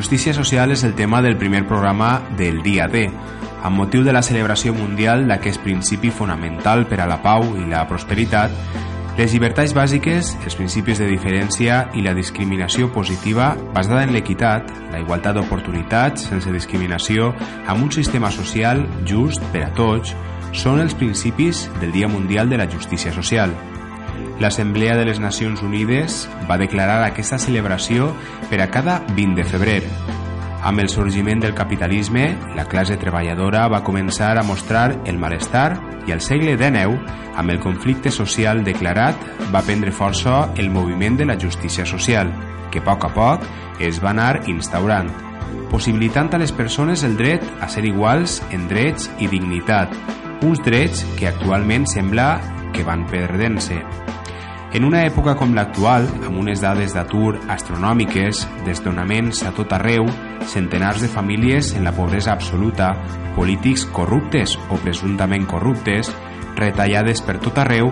Justícia social és el tema del primer programa del dia D, amb motiu de la celebració mundial d'aquest principi fonamental per a la pau i la prosperitat, les llibertats bàsiques, els principis de diferència i la discriminació positiva basada en l'equitat, la igualtat d'oportunitats sense discriminació, amb un sistema social just per a tots, són els principis del Dia Mundial de la Justícia Social. L'Assemblea de les Nacions Unides va declarar aquesta celebració per a cada 20 de febrer. Amb el sorgiment del capitalisme, la classe treballadora va començar a mostrar el malestar i al segle XIX, amb el conflicte social declarat, va prendre força el moviment de la justícia social, que a poc a poc es va anar instaurant, possibilitant a les persones el dret a ser iguals en drets i dignitat, uns drets que actualment sembla que van perdent-se. En una època com l'actual, amb unes dades d'atur astronòmiques, desdonaments a tot arreu, centenars de famílies en la pobresa absoluta, polítics corruptes o presumptament corruptes, retallades per tot arreu,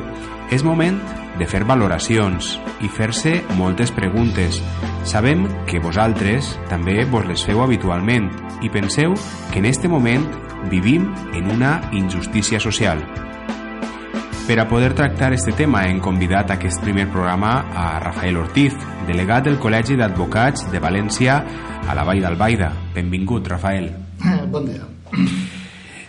és moment de fer valoracions i fer-se moltes preguntes. Sabem que vosaltres també vos les feu habitualment i penseu que en este moment vivim en una injustícia social. Per a poder tractar este tema hem convidat a aquest primer programa a Rafael Ortiz, delegat del Col·legi d'Advocats de València a la Vall d'Albaida. Benvingut, Rafael. Bon dia.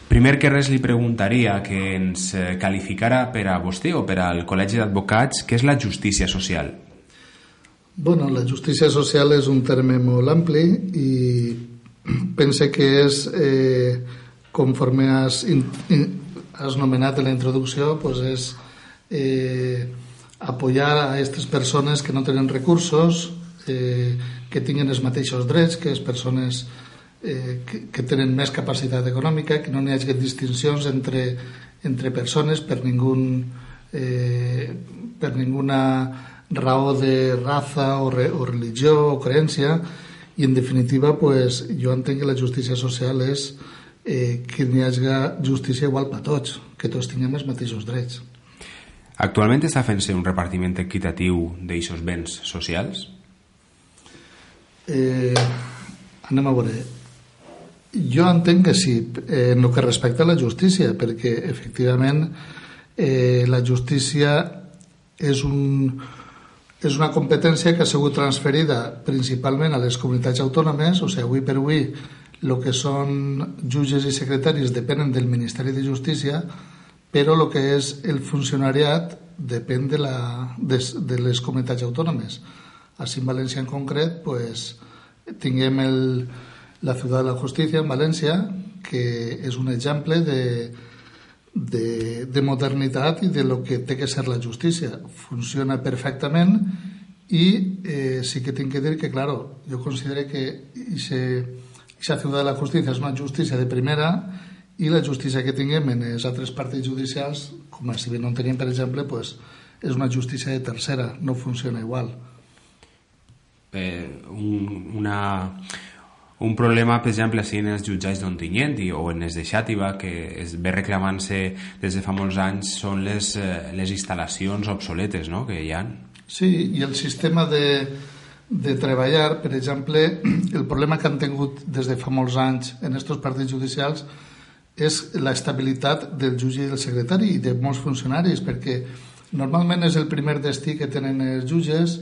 Primer que res li preguntaria que ens qualificara per a vostè o per al Col·legi d'Advocats què és la justícia social. Bueno, la justícia social és un terme molt ampli i pense que és, eh, conforme has in, in, has nomenat en la introducció pues és eh, apoyar a aquestes persones que no tenen recursos, eh, que tinguin els mateixos drets que les persones eh, que, que tenen més capacitat econòmica, que no hi hagi distincions entre, entre persones per, ningú, eh, per ninguna raó de raza o, re, o religió o creència i en definitiva pues, jo entenc que la justícia social és eh, que n'hi hagi justícia igual per tots, que tots tinguem els mateixos drets. Actualment està fent-se un repartiment equitatiu d'aixos béns socials? Eh, anem a veure. Jo entenc que sí, eh, en el que respecta a la justícia, perquè efectivament eh, la justícia és, un, és una competència que ha sigut transferida principalment a les comunitats autònomes, o sigui, avui per avui el que són jutges i secretaris depenen del Ministeri de Justícia, però el que és el funcionariat depèn de, la, de, de les comunitats autònomes. Així en València en concret, pues, tinguem el, la Ciutat de la Justícia en València, que és un exemple de, de, de modernitat i de lo que té que ser la justícia. Funciona perfectament i eh, sí que tinc que dir que, claro, jo considero que ese, Aquesta ciutat de la justícia és una justícia de primera i la justícia que tinguem en els altres partits judicials, com si bé no en tenim, per exemple, pues, és una justícia de tercera, no funciona igual. Eh, un, una, un problema, per exemple, així en els jutjats d'Ontinyent o en els de Xàtiva, que es ve reclamant-se des de fa molts anys, són les, eh, les instal·lacions obsoletes no?, que hi ha. Sí, i el sistema de, de treballar, per exemple, el problema que han tingut des de fa molts anys en aquests partits judicials és la estabilitat del jutge i del secretari i de molts funcionaris, perquè normalment és el primer destí que tenen els jutges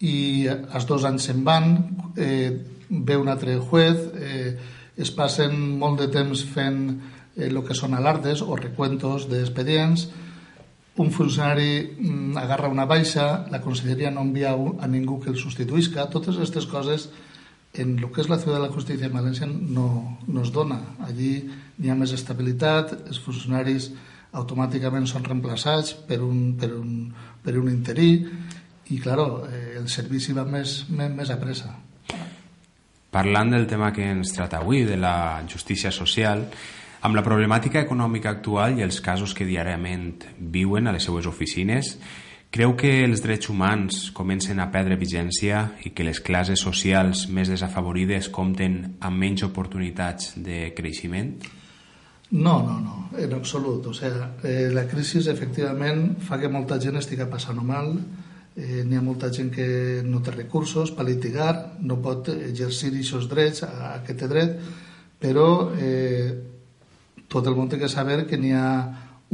i els dos anys se'n van, eh, ve un altre juez, eh, es passen molt de temps fent eh, el que són alardes o recuentos d'expedients, un funcionari mm, agarra una baixa, la conselleria no envia a ningú que el substituïsca, totes aquestes coses en el que és la ciutat de la justícia en València no, no es dona. Allí hi ha més estabilitat, els funcionaris automàticament són reemplaçats per un, per un, per un interí i, claro, eh, el servici va més, més, més a pressa. Parlant del tema que ens trata avui, de la justícia social, amb la problemàtica econòmica actual i els casos que diàriament viuen a les seues oficines, creu que els drets humans comencen a perdre vigència i que les classes socials més desafavorides compten amb menys oportunitats de creixement? No, no, no, en absolut. O sea, eh, la crisi efectivament fa que molta gent estigui passant mal, eh, n'hi ha molta gent que no té recursos per litigar, no pot exercir aquests drets a, a que té dret, però eh, tot el món té que saber que n'hi ha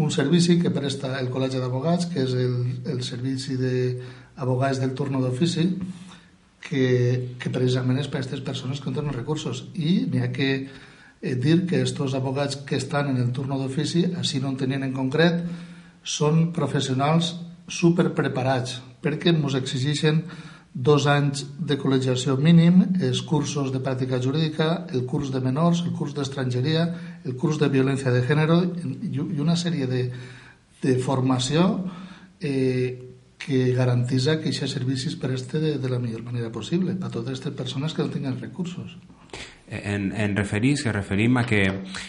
un servici que presta el Col·legi d'Abogats, que és el, el servici d'abogats del turno d'ofici, que, que precisament és per a aquestes persones que no tenen recursos. I n'hi ha que eh, dir que aquests abogats que estan en el turno d'ofici, així no en tenien en concret, són professionals superpreparats perquè ens exigeixen dos anys de col·legiació mínim, els cursos de pràctica jurídica, el curs de menors, el curs d'estrangeria, el curs de violència de gènere i una sèrie de, de formació eh, que garantitza que aquests servicis preste de, de la millor manera possible a totes aquestes persones que no tinguin recursos. En, en referís, que referim a que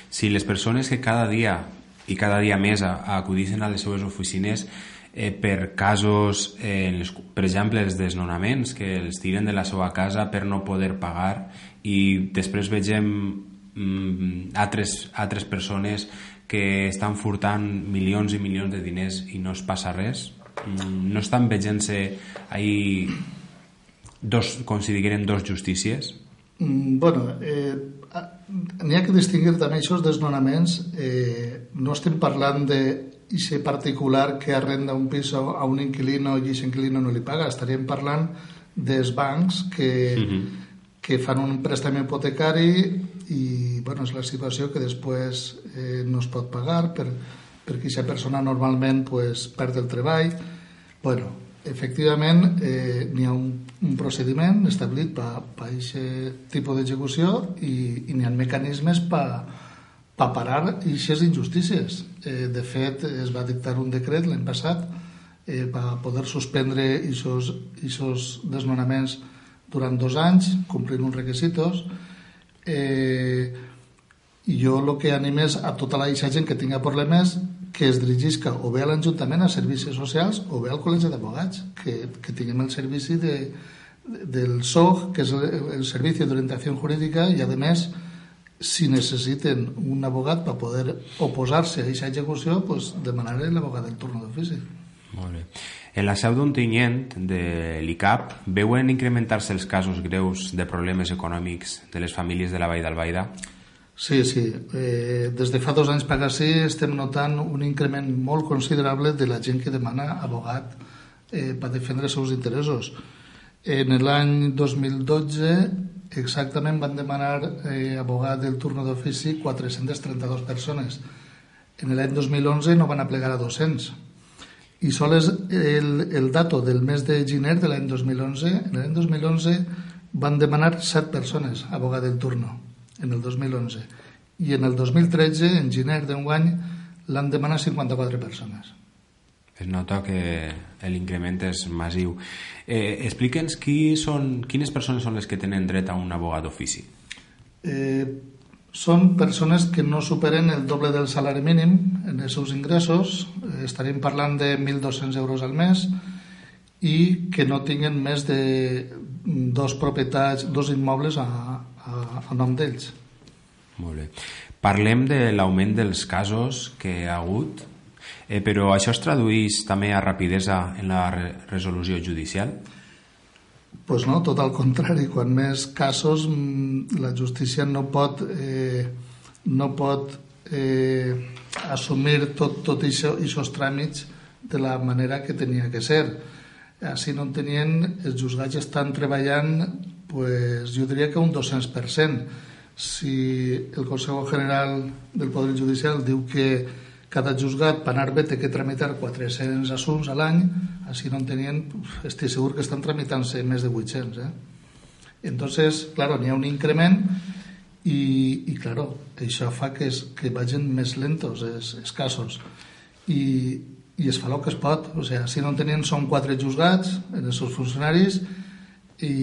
si les persones que cada dia i cada dia més acudissin a les seves oficines eh, per casos, eh, les, per exemple, els desnonaments, que els tiren de la seva casa per no poder pagar i després vegem mm, altres, altres persones que estan furtant milions i milions de diners i no es passa res. Mm, no estan veient-se ahí dos, com si diguérem, dos justícies? Mm, bueno, eh, n'hi ha que distingir també aquests desnonaments. Eh, no estem parlant de ese particular que arrenda un pis a un inquilino i aquest inquilino no li paga. Estaríem parlant dels bancs que, uh -huh. que fan un préstec hipotecari i bueno, és la situació que després eh, no es pot pagar per, perquè aquesta persona normalment pues, perd el treball. bueno, efectivament eh, n'hi ha un, un procediment establit per a aquest tipus d'execució i, i n'hi ha mecanismes per pa parar aquestes injustícies. Eh, de fet, es va dictar un decret l'any passat eh, per poder suspendre aquests desnonaments durant dos anys, complint uns requisitos. Eh, jo el que anim és a tota la gent que tinga problemes que es dirigisca o bé a l'Ajuntament a servicis socials o bé al Col·legi d'Abogats, que, que tinguem el servici de, de, del SOG, que és el, el Servici d'Orientació Jurídica, i a més si necessiten un abogat per poder oposar-se a aquesta execució, pues, demanaré l'abogat del turno d'ofici. Molt bé. En la seu d'Ontinyent, de l'ICAP, veuen incrementar-se els casos greus de problemes econòmics de les famílies de la Vall d'Albaida? Sí, sí. Eh, des de fa dos anys per ací estem notant un increment molt considerable de la gent que demana abogat eh, per defendre els seus interessos. En l'any 2012 exactament van demanar eh, abogat del turno d'ofici 432 persones. En l'any 2011 no van aplegar a 200. I sols el, el dato del mes de gener de l'any 2011, en l'any 2011 van demanar 7 persones abogat del turno, en el 2011. I en el 2013, en gener d'un any, l'han demanat 54 persones es nota que l'increment és massiu. Eh, Explica'ns qui són, quines persones són les que tenen dret a un abogat d'ofici. Eh, són persones que no superen el doble del salari mínim en els seus ingressos, eh, estaríem parlant de 1.200 euros al mes, i que no tinguin més de dos propietats, dos immobles a, a, a nom d'ells. Molt bé. Parlem de l'augment dels casos que ha hagut Eh, però això es tradueix també a rapidesa en la re resolució judicial? Pues no, tot al contrari. Quan més casos mm, la justícia no pot, eh, no pot eh, assumir tot, tot això, aquests tràmits de la manera que tenia que ser. Així no tenien, els juzgats estan treballant, pues, jo diria que un 200%. Si el Consejo General del Poder Judicial diu que cada juzgat per anar bé té que tramitar 400 assumptes a l'any, així no en tenien, estic segur que estan tramitant-se més de 800. Eh? Entonces, claro, n'hi ha un increment i, i claro, això fa que, es, que vagin més lentos els casos. I, i es fa el que es pot. O sigui, si no en tenien, són quatre juzgats, els seus funcionaris, i,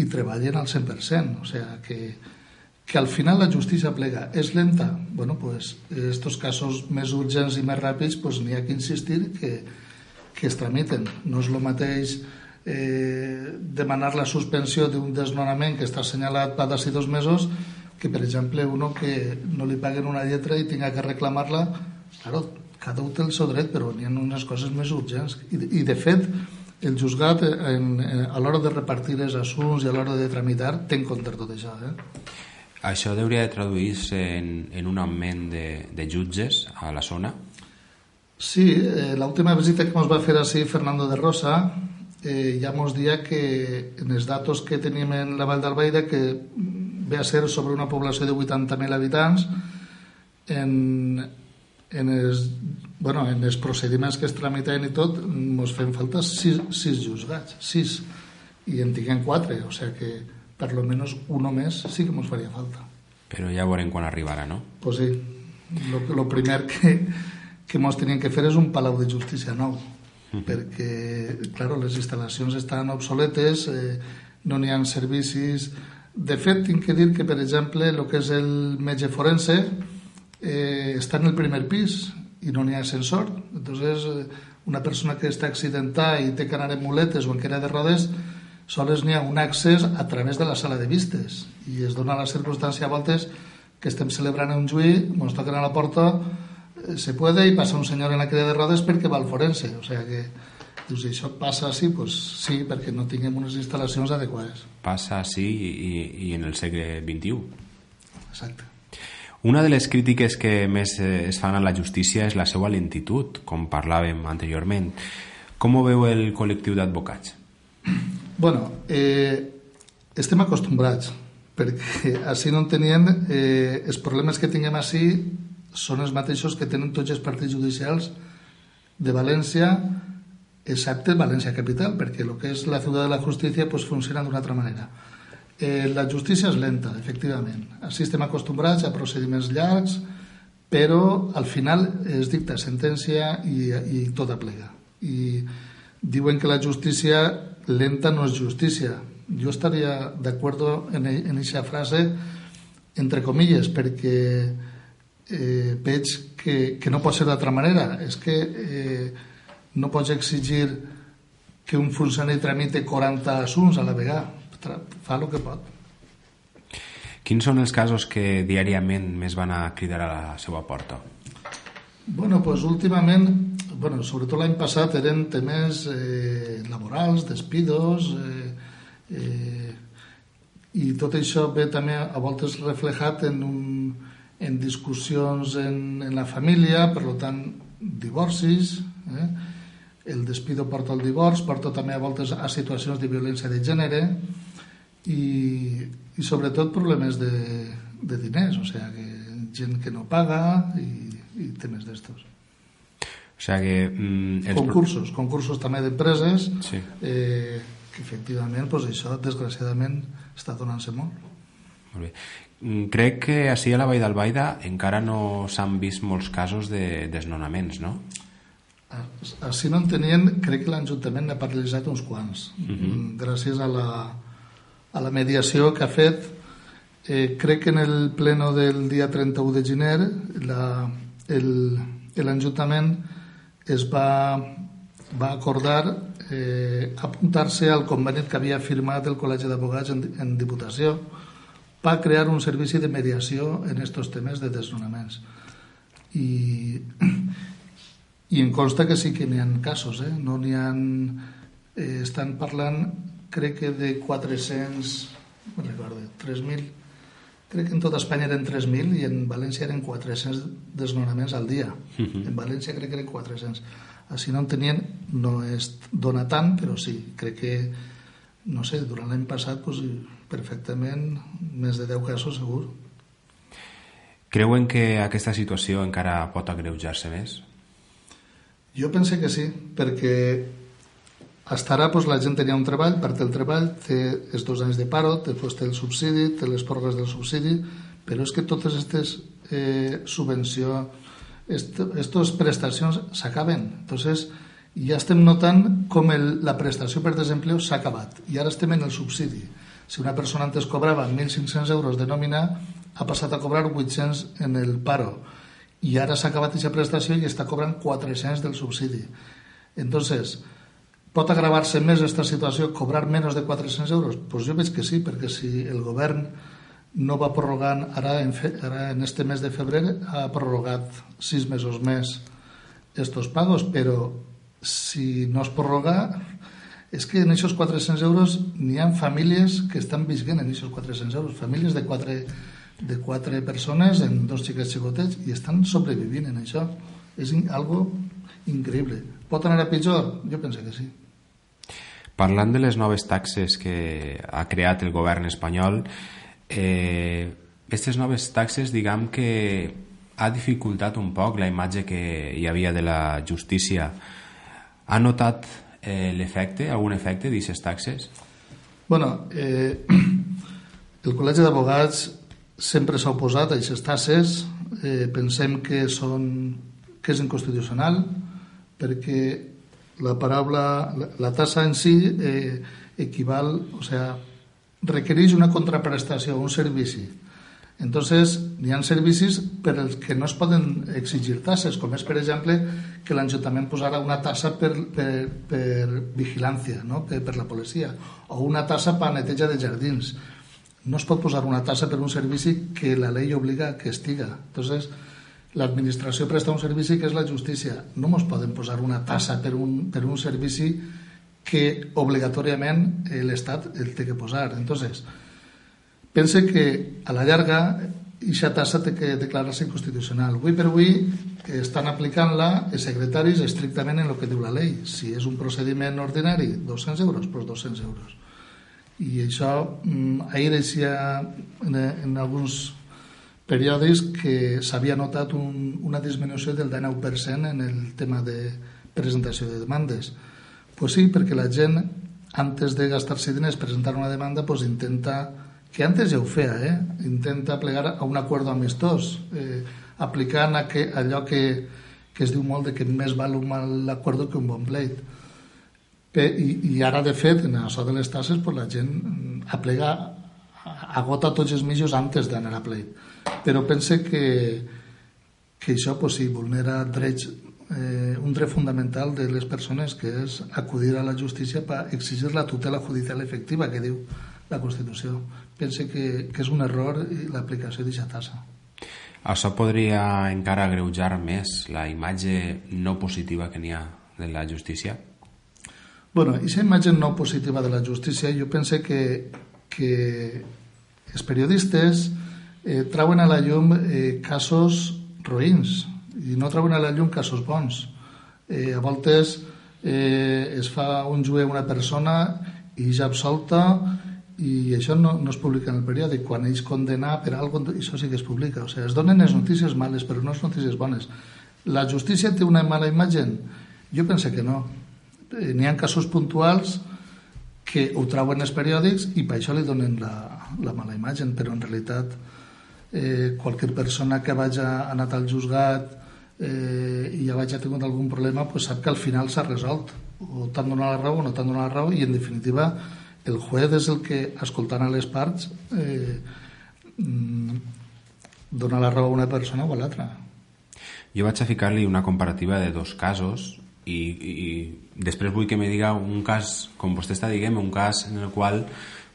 i treballen al 100%. O sigui, que, que al final la justícia plega. És lenta? Bueno, pues estos casos més urgents i més ràpids pues n'hi ha que insistir que, que es tramiten. No és el mateix eh, demanar la suspensió d'un desnonament que està assenyalat per d'ací dos mesos que, per exemple, uno que no li paguen una lletra i tinga que reclamar-la. Claro, cada un té el seu dret, però n'hi ha unes coses més urgents. I, i de fet, el juzgat en, en, a l'hora de repartir els assumptes i a l'hora de tramitar té en compte tot això. Eh? Això hauria de traduir-se en, en un augment de, de jutges a la zona? Sí, eh, l'última visita que ens va fer així Fernando de Rosa eh, ja ens dia que en els datos que tenim en la Vall d'Albaida que ve a ser sobre una població de 80.000 habitants en, en els, bueno, en els procediments que es tramiten i tot ens fem falta sis, sis juzgats, sis, i en tinguem quatre, o sigui que per lo menos uno més sí que ens faria falta. Però ja veurem quan arribarà, no? Pues sí, lo, lo primer que, que ens tenien que fer és un palau de justícia nou, -huh. perquè, claro, les instal·lacions estan obsoletes, eh, no n'hi ha servicis... De fet, tinc que dir que, per exemple, el que és el metge forense eh, està en el primer pis i no n'hi ha ascensor. Entonces, eh, una persona que està accidentada i té que anar en muletes o en queda de rodes, sols n'hi ha un accés a través de la sala de vistes i es dona la circumstància a voltes que estem celebrant un juí, ens toquen a la porta, eh, se puede i passa un senyor en la crida de rodes perquè va al forense, o sigui que dius, això passa així, pues sí, perquè no tinguem unes instal·lacions adequades. Passa així i, i en el segle XXI. Exacte. Una de les crítiques que més eh, es fan a la justícia és la seva lentitud, com parlàvem anteriorment. Com ho veu el col·lectiu d'advocats? Bueno, eh, estem acostumbrats, perquè així no en tenien... Eh, els problemes que tinguem així són els mateixos que tenen tots els partits judicials de València, excepte València Capital, perquè el que és la ciutat de la justícia pues, funciona d'una altra manera. Eh, la justícia és lenta, efectivament. Així estem acostumbrats a procediments llargs, però al final es dicta sentència i, i tot aplega. I diuen que la justícia lenta no és justícia. Jo estaria d'acord en aquesta frase, entre comilles, perquè eh, veig que, que no pot ser d'altra manera. És que eh, no pots exigir que un funcionari tramite 40 assumptes a la vegada. Fa el que pot. Quins són els casos que diàriament més van a cridar a la seva porta? Bueno, pues últimament bueno, sobretot l'any passat eren temes eh, laborals, despidos, eh, eh, i tot això ve també a voltes reflejat en, un, en discussions en, en la família, per tant, divorcis, eh? el despido porta al divorç, porta també a voltes a situacions de violència de gènere i, i sobretot problemes de, de diners, o sigui, que gent que no paga i, i temes d'estos. O sigui que... Mm. Concursos, concursos també d'empreses, sí. eh, que efectivament pues, això, desgraciadament, està donant-se molt. Molt bé. Mm, crec que així a la Vall d'Albaida encara no s'han vist molts casos de desnonaments, no? Així no en tenien, crec que l'Ajuntament n'ha paralitzat uns quants. Uh mhm. -huh. Gràcies a la, a la mediació que ha fet, eh, crec que en el pleno del dia 31 de gener l'Ajuntament es va, va acordar eh, apuntar-se al conveni que havia firmat el Col·legi d'Advocats en, en Diputació per crear un servici de mediació en aquests temes de desnonaments. I, i em consta que sí que n'hi ha casos, eh? no n'hi ha... Eh, estan parlant, crec que de 400, no recordo, 3.000, crec que en tota Espanya eren 3.000 i en València eren 400 desnonaments al dia. Uh -huh. En València crec que eren 400. Així no en tenien, no es dona tant, però sí, crec que, no sé, durant l'any passat, pues, perfectament, més de 10 casos segur. Creuen que aquesta situació encara pot agreujar-se més? Jo pense que sí, perquè hasta ara doncs, la gent tenia un treball, part del treball, té els dos anys de paro, després té el subsidi, té les pròrrogues del subsidi, però és que totes aquestes eh, subvencions, aquestes prestacions s'acaben. Entonces, ja estem notant com el, la prestació per desempleo s'ha acabat i ara estem en el subsidi. Si una persona antes cobrava 1.500 euros de nòmina, ha passat a cobrar 800 en el paro i ara s'ha acabat aquesta prestació i està cobrant 400 del subsidi. Entonces, Pot agravar-se més aquesta situació, cobrar menys de 400 euros? Doncs pues jo veig que sí, perquè si el govern no va prorrogant, ara en, fe, ara en este mes de febrer ha prorrogat sis mesos més estos pagos, però si no es prorroga, és que en aquests 400 euros n'hi ha famílies que estan visquent en aquests 400 euros, famílies de quatre, de quatre persones en dos xiquets xicotets i estan sobrevivint en això. És algo increïble. Pot anar a pitjor? Jo penso que sí. Parlant de les noves taxes que ha creat el govern espanyol, eh, aquestes noves taxes, diguem que ha dificultat un poc la imatge que hi havia de la justícia. Ha notat eh, l'efecte, algun efecte d'aquestes taxes? bueno, eh, el Col·legi d'Abogats sempre s'ha oposat a aquestes taxes. Eh, pensem que, són, que és inconstitucional perquè la paraula, la, la tassa en si eh, equival, o sea, requereix una contraprestació, un servici Entonces, hi ha servicis per als que no es poden exigir tasses, com és, per exemple, que l'Ajuntament posarà una tassa per, per, per vigilància, no? per, per la policia, o una tassa per neteja de jardins. No es pot posar una tassa per un servici que la llei obliga que estiga. Entonces, l'administració presta un servici que és la justícia. No ens poden posar una tassa per un, per un servici que obligatòriament l'Estat el té que posar. Entonces, pense que a la llarga aquesta tassa té que declarar-se inconstitucional. Avui per avui estan aplicant-la els secretaris estrictament en el que diu la llei. Si és un procediment ordinari, 200 euros, doncs 200 euros. I això, mm, ahir en, en alguns periòdics que s'havia notat un, una disminució del 19% en el tema de presentació de demandes. Pues sí, perquè la gent, antes de gastar-se diners presentar una demanda, pues intenta que antes ja ho feia, eh? intenta plegar a un acord amistós, eh, aplicant que, allò que, que es diu molt de que més val un mal acord que un bon pleit. I, I ara, de fet, en això de les tasses, pues, la gent aplega, agota tots els mitjos antes d'anar a pleit. Però pense que, que això pues, sí, vulnera drets, eh, un dret fundamental de les persones, que és acudir a la justícia per exigir la tutela judicial efectiva, que diu la Constitució. Pense que, que és un error l'aplicació d'aquesta tassa. Això podria encara agreujar més la imatge no positiva que n'hi ha de la justícia? bueno, aquesta imatge no positiva de la justícia jo pense que, que els periodistes eh, trauen a la llum eh, casos roïns i no trauen a la llum casos bons. Eh, a voltes eh, es fa un a una persona i ja absolta i això no, no es publica en el periòdic quan ells condena per algo això sí que es publica o sigui, es donen les notícies males però no les notícies bones la justícia té una mala imatge? jo pense que no eh, n'hi ha casos puntuals que ho trauen els periòdics i per això li donen la, la mala imatge però en realitat eh, qualsevol persona que vagi anat al juzgat eh, i ja vagi tingut algun problema pues sap que al final s'ha resolt o t'han donat la raó o no t'han donat la raó i en definitiva el juez és el que, escoltant a les parts, eh, mm, dona la raó a una persona o a l'altra. Jo vaig a ficar-li una comparativa de dos casos i, i després vull que me diga un cas, com vostè està diguem, un cas en el qual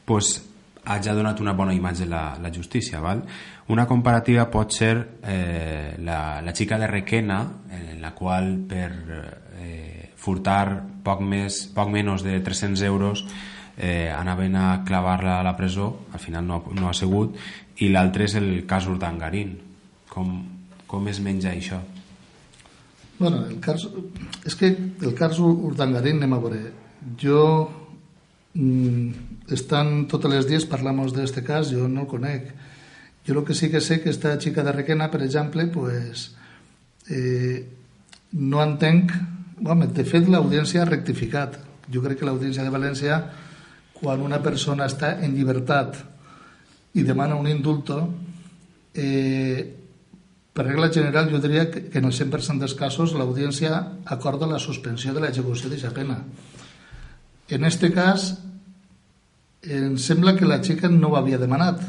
pues, hagi donat una bona imatge la, la justícia. Val? Una comparativa pot ser eh, la, la xica de Requena, en la qual per eh, furtar poc, més, poc menys de 300 euros eh, anaven a clavar-la a la presó, al final no, no ha sigut, i l'altre és el cas Urdangarín. Com, com es menja això? Bueno, el cas, és que el cas Urdangarín, anem a veure, jo mm, estan totes les dies parlant d'aquest cas, jo no el conec. Jo el que sí que sé que esta xica de Requena, per exemple, pues, eh, no entenc... Home, de fet, l'audiència ha rectificat. Jo crec que l'audiència de València quan una persona està en llibertat i demana un indulto, eh, per regla general jo diria que en el 100% dels casos l'audiència acorda la suspensió de l'execució d'aquesta pena. En aquest cas, em sembla que la xica no ho havia demanat,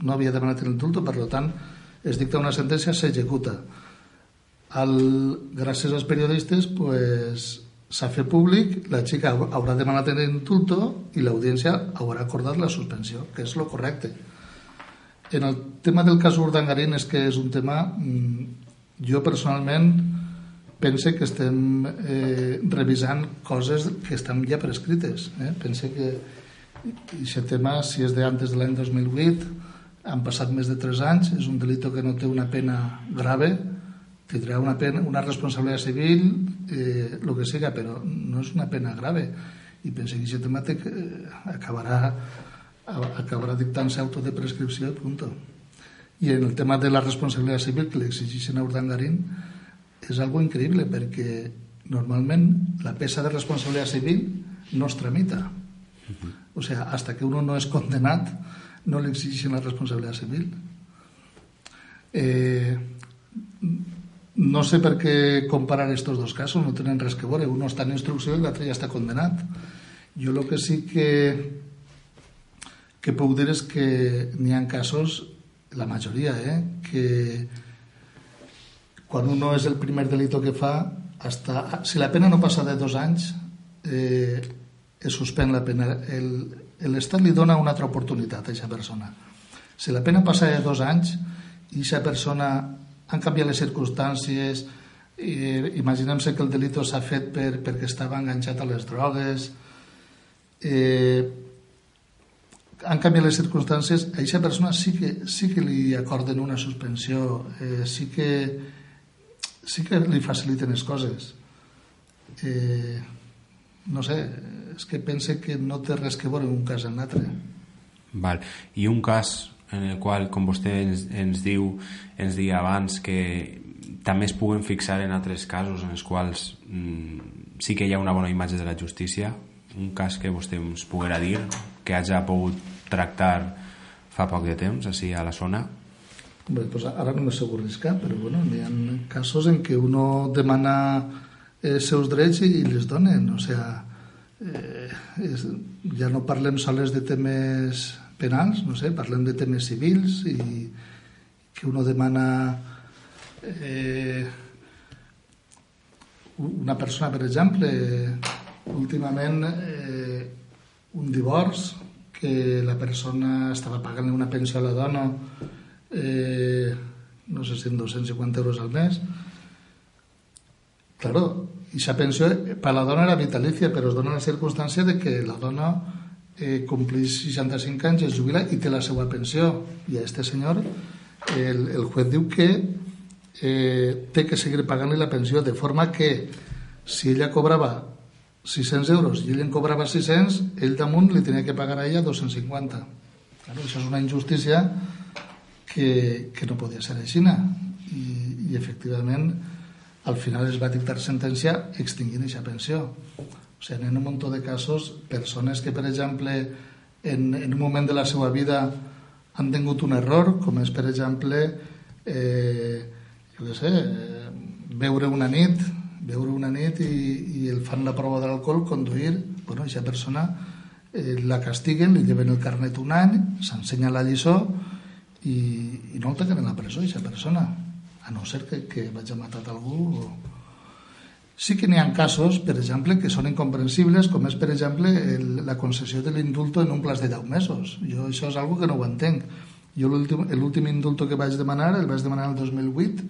no havia demanat l'indulto, per tant, es dicta una sentència, s'executa. Gràcies als periodistes, pues, s'ha fet públic, la xica haurà demanat l'indulto i l'audiència haurà acordat la suspensió, que és el correcte. En el tema del cas Urdangarín és que és un tema... Mm, jo personalment pense que estem eh, revisant coses que estan ja prescrites. Eh? Pense que aquest tema, si és d'antes de l'any 2008, han passat més de 3 anys, és un delito que no té una pena grave, tindrà una, pena, una responsabilitat civil, eh, el que siga, però no és una pena grave. I pense que aquest tema que, eh, acabarà, acabarà dictant-se auto de prescripció, punto. I en el tema de la responsabilitat civil que li exigeixen a Urdangarín, és algo increïble perquè normalment la peça de responsabilitat civil no es tramita. O sea, hasta que uno no es condenat no le exigen la responsabilitat civil. Eh, no sé per què comparar estos dos casos, no tenen res que veure. Uno està en instrucció i l'altre ja està condenat. Jo el que sí que, que puc dir és que n'hi ha casos, la majoria, eh, que quan uno és el primer delito que fa, hasta, si la pena no passa de dos anys, eh, es suspèn la pena. L'Estat li dona una altra oportunitat a aquesta persona. Si la pena passa de dos anys i aquesta persona han canviat les circumstàncies, eh, imaginem-se que el delito s'ha fet per, perquè estava enganxat a les drogues, eh, han canviat les circumstàncies, a aquesta persona sí que, sí que li acorden una suspensió, eh, sí que sí que li faciliten les coses. Eh, no sé, és que pense que no té res que veure un cas en l'altre. Val. I un cas en el qual, com vostè ens, ens diu, ens dia abans, que també es puguen fixar en altres casos en els quals mm, sí que hi ha una bona imatge de la justícia, un cas que vostè ens poguera dir, que hagi pogut tractar fa poc de temps, així a la zona? Bé, pues ara no me sé arriscar, però bueno, hi ha casos en què uno demana eh, seus drets i, i les donen, o sea, eh, és, ja no parlem sols de temes penals, no sé, parlem de temes civils i que uno demana eh, una persona, per exemple, últimament eh, un divorç que la persona estava pagant una pensió a la dona eh, no sé si en 250 euros al mes. Claro, i esa pensió per la dona era vitalicia, però es dona la circumstància de que la dona eh, complís 65 anys, es jubila i té la seva pensió. I a este senyor el, el juez diu que eh, té que seguir pagant-li la pensió, de forma que si ella cobrava 600 euros i ell en cobrava 600, ell damunt li tenia que pagar a ella 250. Claro, això és una injustícia que, que no podia ser així i, i efectivament al final es va dictar sentència extinguint aquesta pensió. O sigui, en un munt de casos persones que per exemple en, en un moment de la seva vida han tingut un error com és per exemple eh, jo què sé veure una nit veure una nit i, i el fan la prova de l'alcohol conduir, bueno, aquesta persona eh, la castiguen, li lleven el carnet un any s'ensenya la lliçó i, i no el tanquen a la presó, aquesta persona, a no ser que, que vagi a matar algú. O... Sí que n'hi ha casos, per exemple, que són incomprensibles, com és, per exemple, el, la concessió de l'indulto en un plaç de 10 mesos. Jo això és algo que no ho entenc. Jo l'últim indulto que vaig demanar el vaig demanar el 2008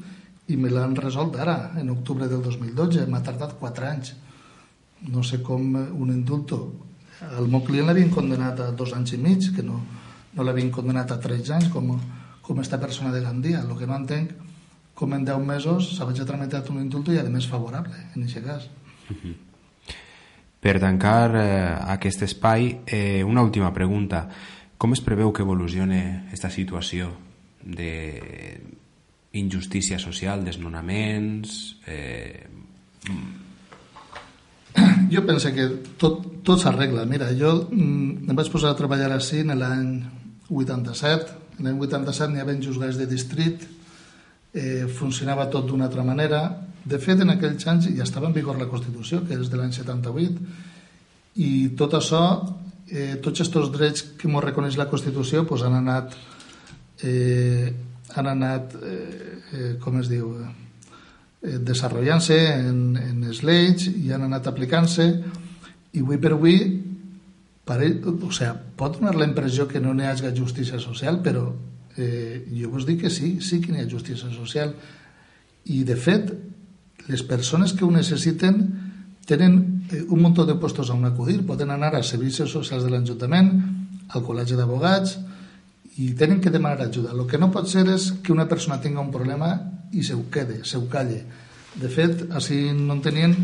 i me l'han resolt ara, en octubre del 2012. M'ha tardat 4 anys. No sé com un indulto. El meu client l'havien condenat a dos anys i mig, que no, no l'havien condenat a 13 anys com, com esta persona de Gandia. El que no entenc com en 10 mesos s'ha tramitat un indulto i a més favorable en aquest cas. Uh -huh. Per tancar eh, aquest espai, eh, una última pregunta. Com es preveu que evolucione aquesta situació de injustícia social, desnonaments... Eh... Jo penso que tot, tot s'arregla. Mira, jo mm, em vaig posar a treballar així en l'any 87. En l'any 87 n'hi havia juzgats de distrit, eh, funcionava tot d'una altra manera. De fet, en aquells anys ja estava en vigor la Constitució, que és de l'any 78, i tot això, eh, tots aquests drets que ens reconeix la Constitució pues, han anat, eh, han anat eh, eh, com es diu, eh, desenvolupant-se en, en les lleis i han anat aplicant-se, i avui per avui pare, o sea, pot donar la impressió que no n'hi hagi justícia social, però eh, jo vos dic que sí, sí que n'hi ha justícia social. I, de fet, les persones que ho necessiten tenen eh, un munt de postos on acudir, poden anar a servicis socials de l'Ajuntament, al col·legi d'abogats, i tenen que demanar ajuda. El que no pot ser és que una persona tinga un problema i se ho quede, se ho calle. De fet, així no en tenien,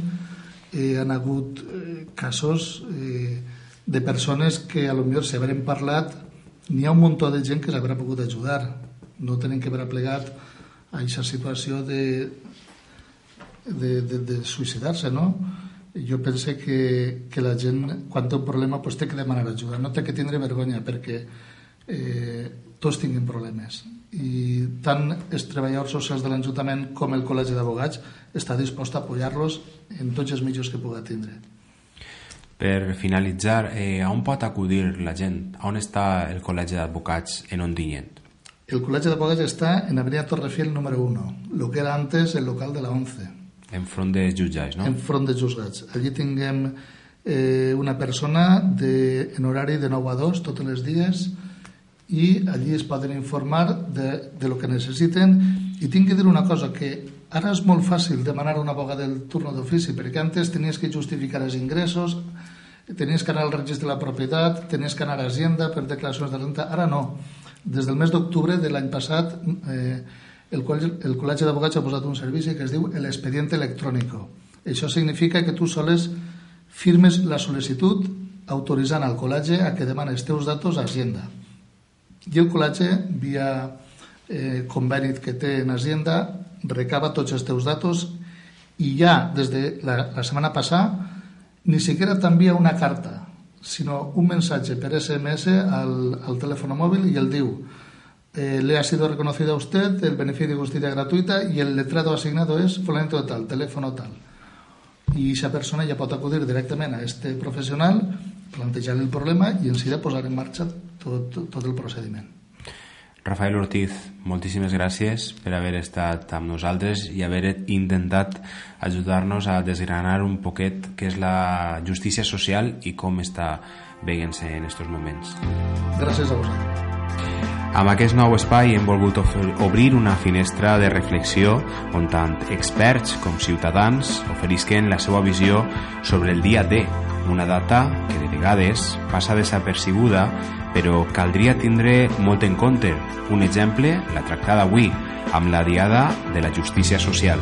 eh, han hagut eh, casos eh, de persones que a lo millor s'haveren parlat, n'hi ha un munt de gent que l'haurà pogut ajudar. No tenen que haver plegat a aquesta situació de, de, de, de suïcidar-se, no? Jo penso que, que la gent, quan té un problema, pues, té que demanar ajuda. No té que tindre vergonya, perquè eh, tots tinguin problemes i tant els treballadors socials de l'Ajuntament com el Col·legi d'Abogats està dispost a apoyar-los en tots els mitjans que pugui tindre. Per finalitzar, eh, on pot acudir la gent? On està el Col·legi d'Advocats en Ontinyent? El Col·legi d'Advocats està en Avenida Torrefiel número 1, el que era antes el local de la 11. En front de jutjats, no? En front de jutjats. Allí tinguem eh, una persona de, en horari de 9 a 2 tots els dies i allí es poden informar de, de lo que necessiten i tinc que dir una cosa que ara és molt fàcil demanar una boga del turno d'ofici perquè antes tenies que justificar els ingressos tenies que anar al registre de la propietat tenies que anar a Hacienda per declaracions de renta. Ara no, des del mes d'octubre de l'any passat eh, el, el Col·legi d'Abogats ha posat un servici que es diu l'expedient electrònic això significa que tu soles firmes la sol·licitud autoritzant al col·legi a que demani els teus datos a Hacienda. I el col·legi, via eh, conveni que té en Hacienda, recava tots els teus datos i ja des de la, la setmana passada ni siquiera t'envia una carta, sinó un mensatge per SMS al, al telèfon mòbil i el diu eh, le ha sido reconocido a usted el beneficio de justicia gratuita y el letrado asignado es fulanito de tal, teléfono tal. I aquesta persona ja pot acudir directament a este professional, plantejar el problema i en seguida posar en marxa tot, tot el procediment. Rafael Ortiz, moltíssimes gràcies per haver estat amb nosaltres i haver intentat ajudar-nos a desgranar un poquet què és la justícia social i com està veient-se en aquests moments. Gràcies a vosaltres. Amb aquest nou espai hem volgut obrir una finestra de reflexió on tant experts com ciutadans oferisquen la seva visió sobre el dia D, una data que de vegades passa desapercibuda però caldria tindre molt en compte. Un exemple, la tractada avui, amb la Diada de la Justícia Social.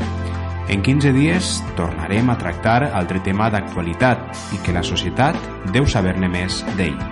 En 15 dies tornarem a tractar altre tema d'actualitat i que la societat deu saber-ne més d'ell.